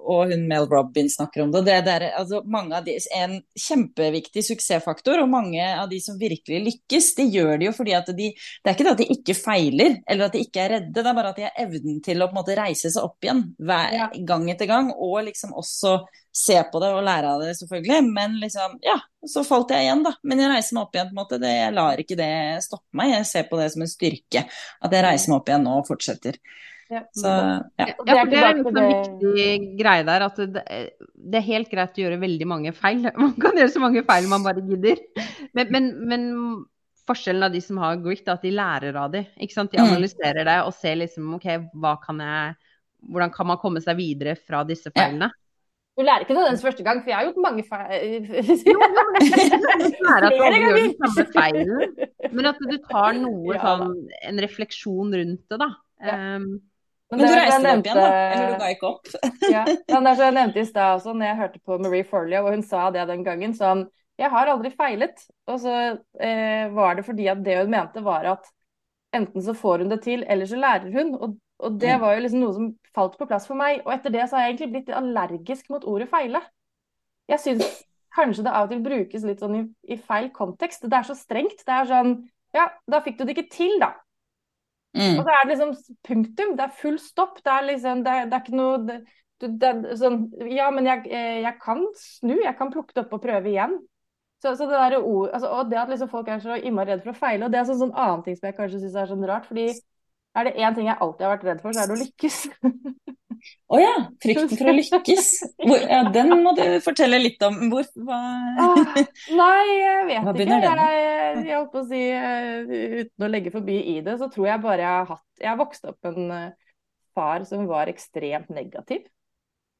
[SPEAKER 1] og hun Mel Robin snakker om det. det, det er, altså, de, en kjempeviktig suksessfaktor, og mange av de som virkelig lykkes, de gjør det jo fordi at de Det er ikke det at de ikke feiler, eller at de ikke er redde, det er bare at de har evnen til å på en måte reise seg opp igjen hver, gang etter gang, og liksom også se på det og lære av det, selvfølgelig. Men liksom, ja, så falt jeg igjen, da. Men jeg reiser meg opp igjen, på en måte. Det, jeg lar ikke det stoppe meg. Jeg ser på det som en styrke. At jeg reiser meg opp igjen nå og fortsetter.
[SPEAKER 2] Ja.
[SPEAKER 1] Så
[SPEAKER 3] for det er en sånn
[SPEAKER 2] det-
[SPEAKER 3] viktig greie der at det, det er helt greit å gjøre veldig mange feil. Man kan gjøre så mange feil man bare gidder. Men, men, men forskjellen av de som har grit, er at de lærer av det. De
[SPEAKER 1] Mm.
[SPEAKER 3] analyserer det og ser liksom OK, hva kan jeg hvordan kan man komme seg videre fra disse
[SPEAKER 1] Ja.
[SPEAKER 3] feilene?
[SPEAKER 2] Du lærer ikke nødvendigvis første gang, for jeg har gjort mange feil.
[SPEAKER 3] Det at aldri gjør den
[SPEAKER 2] ganger.
[SPEAKER 3] samme feilen, men at du tar noe
[SPEAKER 2] Ja
[SPEAKER 3] sånn, en refleksjon rundt det, da.
[SPEAKER 2] Ja.
[SPEAKER 3] Um,
[SPEAKER 2] Men
[SPEAKER 1] Men du reiste deg opp igjen, da? Eller du ga ikke opp?
[SPEAKER 2] Ja, men det er som jeg nevnte i stad også, når jeg hørte på Marie Forleo, og hun sa det den gangen, sånn Jeg har aldri feilet. Og så eh, var det fordi at det hun mente, var at enten så får hun det til, eller så lærer hun. Og, og det
[SPEAKER 1] Mm.
[SPEAKER 2] var jo liksom noe som falt på plass for meg. Og etter det så har jeg egentlig blitt allergisk mot ordet feile. Jeg syns kanskje det av og til brukes litt sånn i, i feil kontekst. Det er så strengt. Det er sånn Ja, da fikk du det ikke til, da.
[SPEAKER 1] Mm.
[SPEAKER 2] Og så er det liksom punktum. Det er full stopp. Det er liksom Det det er ikke noe det, det sånn Ja, men jeg, eh, jeg kan snu. Jeg kan plukke det opp og prøve igjen. Så, så det der ord, altså, og det at liksom folk er så innmari redd for å feile, og det er sånn, sånn annen ting som jeg kanskje syns er sånn rart. fordi er det én ting jeg alltid har vært redd for, så er det å lykkes.
[SPEAKER 1] Å ja, frykten for å lykkes. Hvor, ja, den må du fortelle litt om. Hvor, hva
[SPEAKER 2] ah, nei, jeg vet
[SPEAKER 1] Hva
[SPEAKER 2] ikke.
[SPEAKER 1] den med?
[SPEAKER 2] Jeg, jeg holdt på å si, eh, uten å legge forbi i det, så tror jeg bare jeg har hatt Jeg har vokst opp med en eh, far som var ekstremt negativ.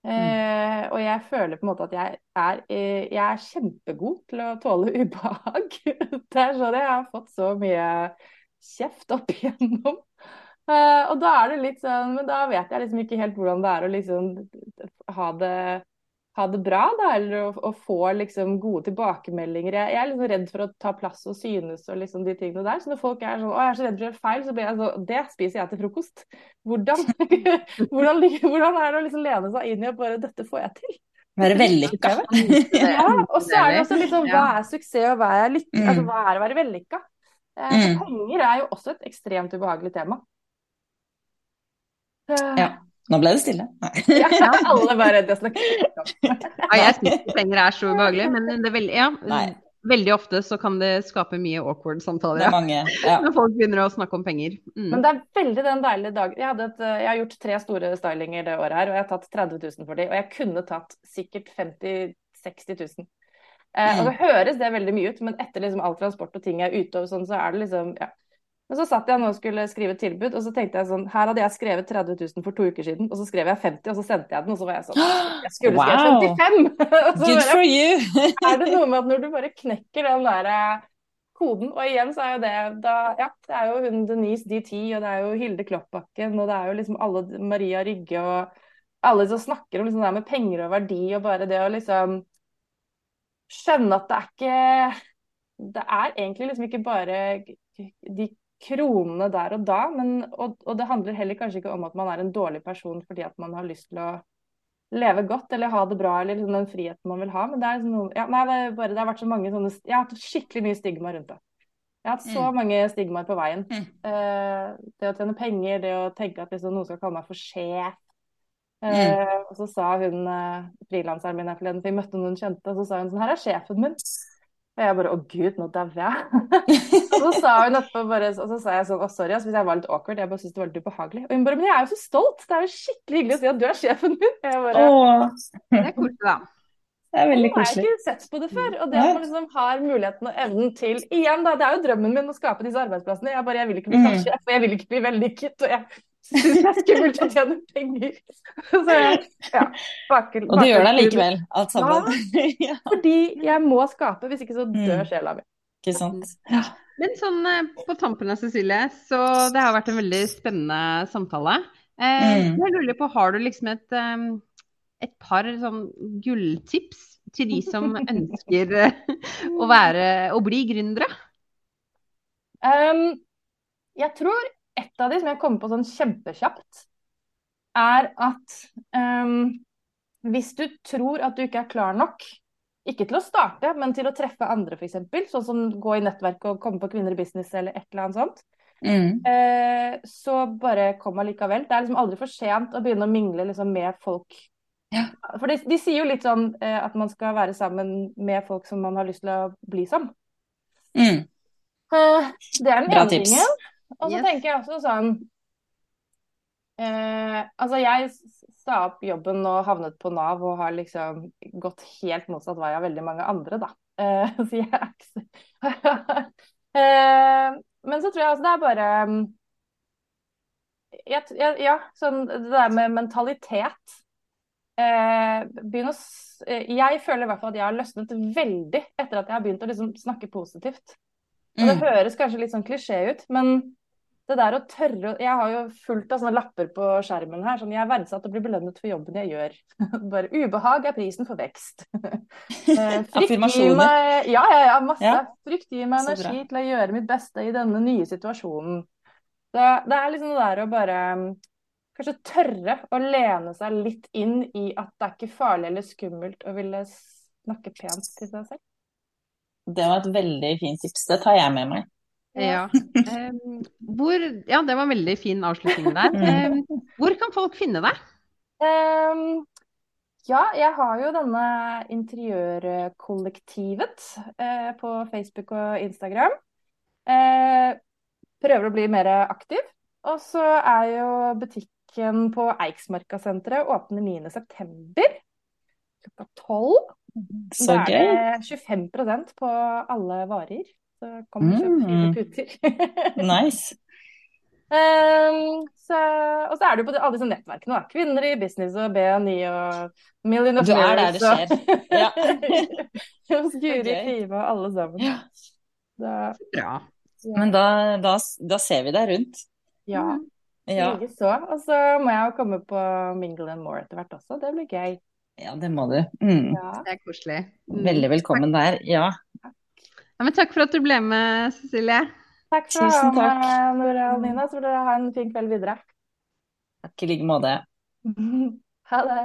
[SPEAKER 2] Eh, og jeg føler på en måte at jeg er, eh, jeg er kjempegod til å tåle ubehag. Det er sånn jeg har fått så mye kjeft opp igjennom. Eh, og da er det litt sånn Men da vet jeg liksom ikke helt hvordan det er å liksom ha det, ha det bra, da, eller å, å få liksom gode tilbakemeldinger. Jeg, jeg er liksom redd for å ta plass og synes og liksom de tingene der. Så når folk er sånn Å, jeg er så redd for å gjøre feil, så blir jeg sånn Det spiser jeg til frokost. Hvordan, hvordan, hvordan er det å liksom lene seg inn i at bare Dette får jeg til.
[SPEAKER 1] Være vellykka.
[SPEAKER 2] Ja, og så er det også litt sånn hva er suksess, og hva er lykke?
[SPEAKER 1] Mm.
[SPEAKER 2] Altså hva er å være vellykka? Eh,
[SPEAKER 1] Mm.
[SPEAKER 2] Penger er jo også et ekstremt ubehagelig tema.
[SPEAKER 1] Ja. Nå ble det stille. Nei.
[SPEAKER 2] ja, alle bare redde å snakke.
[SPEAKER 3] Ja, jeg syns ikke penger er så ubehagelig, men det er veldig, ja, veldig ofte så kan det skape mye awkward
[SPEAKER 1] Det
[SPEAKER 3] samtaler.
[SPEAKER 1] er
[SPEAKER 3] Ja.
[SPEAKER 1] mange. Ja.
[SPEAKER 3] Når folk begynner å snakke om penger. Mm.
[SPEAKER 2] Men det er veldig den deilige dagen. Jeg, hadde et, jeg har gjort tre store stylinger det året her, og jeg har tatt 30 000 for dem. Og jeg kunne tatt sikkert 50 000-60 000. Eh, og det høres det veldig mye ut, men etter liksom all transport og ting er ute og sånn, så er det liksom ja. Men så satt jeg nå og skulle skrive tilbud, og så tenkte jeg sånn Her hadde jeg skrevet 30 000 for to uker siden, og så skrev jeg 50, og så sendte jeg den, og så var jeg sånn Jeg skulle
[SPEAKER 1] Wow.
[SPEAKER 2] skrevet 55! Og så
[SPEAKER 1] Good for you!
[SPEAKER 2] er det noe med at når du bare knekker den der eh, koden, og igjen så er jo det da, Ja, det er jo hun Denise DT, og det er jo Hilde Kloppbakken, og det er jo liksom alle Maria Rygge og alle som snakker om liksom det med penger og verdi, og bare det å liksom skjønne at det er ikke Det er egentlig liksom ikke bare de kronene der og da, men, og, og det handler heller kanskje ikke om at man er en dårlig person fordi at man har lyst til å leve godt eller ha det bra eller liksom den friheten man vil ha. Men det er liksom noe, ja, nei, det, bare, det har vært så mange sånne Jeg har hatt skikkelig mye stigma rundt det. Jeg har hatt så
[SPEAKER 1] Mm.
[SPEAKER 2] mange stigmaer på veien.
[SPEAKER 1] Mm.
[SPEAKER 2] Eh, det å tjene penger, det å tenke at liksom, noen skal kalle meg for sjef.
[SPEAKER 1] Mm.
[SPEAKER 2] Eh, og så sa hun eh, frilanseren min her forleden, for jeg møtte noen kjente, og så sa hun sånn Her er sjefen min. Og jeg bare Å gud, nå dauer jeg. og så sa hun etterpå bare Og så sa jeg sånn Å, sorry, altså, hvis jeg var litt awkward. Jeg bare syntes det var litt ubehagelig. Og hun bare Men jeg er jo så stolt. Det er jo skikkelig hyggelig å si at du er sjefen min. Jeg bare
[SPEAKER 3] Det er koselig, da.
[SPEAKER 1] det er veldig
[SPEAKER 2] Nå har jeg
[SPEAKER 1] har
[SPEAKER 2] ikke sett på det før. Og det at man liksom har muligheten og evnen til Igjen, da. Det er jo drømmen min å skape disse arbeidsplassene. Jeg bare Jeg vil ikke bli
[SPEAKER 1] Mm.
[SPEAKER 2] sjef, og jeg vil ikke bli vellykket. Og jeg syns det er skummelt å tjene penger. Så jeg, ja. Bakel,
[SPEAKER 1] Og du gjør det likevel, alt sammen. Ja,
[SPEAKER 2] Fordi jeg må skape, hvis ikke så dør
[SPEAKER 1] Mm.
[SPEAKER 2] sjela mi.
[SPEAKER 1] ikke sant.
[SPEAKER 3] Men sånn eh, på tampen av Cecilie, så det har vært en veldig spennende samtale. Eh,
[SPEAKER 1] Mm.
[SPEAKER 3] Jeg lurer på, har du liksom et, eh, et par sånn gulltips til de som ønsker eh, å være, å bli gründere?
[SPEAKER 2] Um, jeg tror et av de som jeg kommer på sånn kjempekjapt, er at um, hvis du tror at du ikke er klar nok, ikke til å starte, men til å treffe andre f.eks., sånn som gå i nettverk og komme på Kvinner i business eller et eller annet sånt,
[SPEAKER 1] Mm.
[SPEAKER 2] eh, så bare kom allikevel. Det er liksom aldri for sent å begynne å mingle liksom med folk.
[SPEAKER 1] Ja.
[SPEAKER 2] For de, de sier jo litt sånn eh, at man skal være sammen med folk som man har lyst til å bli som.
[SPEAKER 1] Mm.
[SPEAKER 2] Eh, Det er den ene tingen. Og så
[SPEAKER 3] Yes.
[SPEAKER 2] tenker jeg også sånn eh, Altså, jeg sa opp jobben og havnet på Nav og har liksom gått helt motsatt vei av veldig mange andre, da. Eh, så jeg er ikke så eh, Men så tror jeg også det er bare mm, jeg, jeg, Ja, sånn det der med mentalitet. Eh, begynn å s- eh, Jeg føler i hvert fall at jeg har løsnet veldig etter at jeg har begynt å liksom snakke positivt. Og det
[SPEAKER 1] Mm.
[SPEAKER 2] høres kanskje litt sånn klisjé ut, men det der å tørre Jeg har jo fullt av sånne lapper på skjermen her. Sånn jeg er verdsatt og blir belønnet for jobben jeg gjør. Bare ubehag er prisen for vekst. Eh, Frykt gir
[SPEAKER 1] Affirmasjoner.
[SPEAKER 2] meg Ja, ja, ja, masse.
[SPEAKER 1] Ja.
[SPEAKER 2] Frykt gir meg energi til å gjøre mitt beste i denne nye situasjonen. Så det er liksom det der å bare mm, kanskje tørre å lene seg litt inn i at det er ikke farlig eller skummelt å ville snakke pent til seg selv.
[SPEAKER 1] Det var et veldig fint tips. Det tar jeg med meg.
[SPEAKER 3] Ja. Um, hvor, ja, det var en veldig fin avslutning der. Um, hvor kan folk finne deg?
[SPEAKER 2] Um, ja, jeg har jo denne interiørkollektivet uh, på Facebook og Instagram. Uh, prøver å bli mer aktiv. Og så er jo butikken på Eiksmarka-senteret åpner 9.9. klokka 12.
[SPEAKER 1] Så
[SPEAKER 2] da
[SPEAKER 1] gøy.
[SPEAKER 2] er det 25% på alle varer. Så kom og kjøp fine
[SPEAKER 1] Mm.
[SPEAKER 2] puter.
[SPEAKER 1] Nice.
[SPEAKER 2] Um, så, og så er du på alle disse nettverkene. Da. Kvinner i business og BNI og Million of
[SPEAKER 1] Du er der det
[SPEAKER 2] skjer.
[SPEAKER 1] Ja.
[SPEAKER 2] Hos Guri. Kime og alle sammen.
[SPEAKER 1] Ja.
[SPEAKER 2] Da,
[SPEAKER 3] Bra.
[SPEAKER 1] Men da, da, da ser vi deg rundt.
[SPEAKER 2] ja,
[SPEAKER 1] Ja.
[SPEAKER 2] likeså. Og så må jeg jo komme på Mingle and More etter hvert også. Det blir gøy.
[SPEAKER 1] ja, det må du. Mm.
[SPEAKER 2] Ja.
[SPEAKER 3] Det er koselig. Mm.
[SPEAKER 1] Veldig velkommen der. Ja.
[SPEAKER 3] Ja, men takk for at du ble med, Cecilie.
[SPEAKER 2] Takk for
[SPEAKER 1] Tusen takk.
[SPEAKER 2] med, Nora og Nina. Så vil dere ha en fin kveld videre.
[SPEAKER 1] Takk i like måte.
[SPEAKER 2] ha det.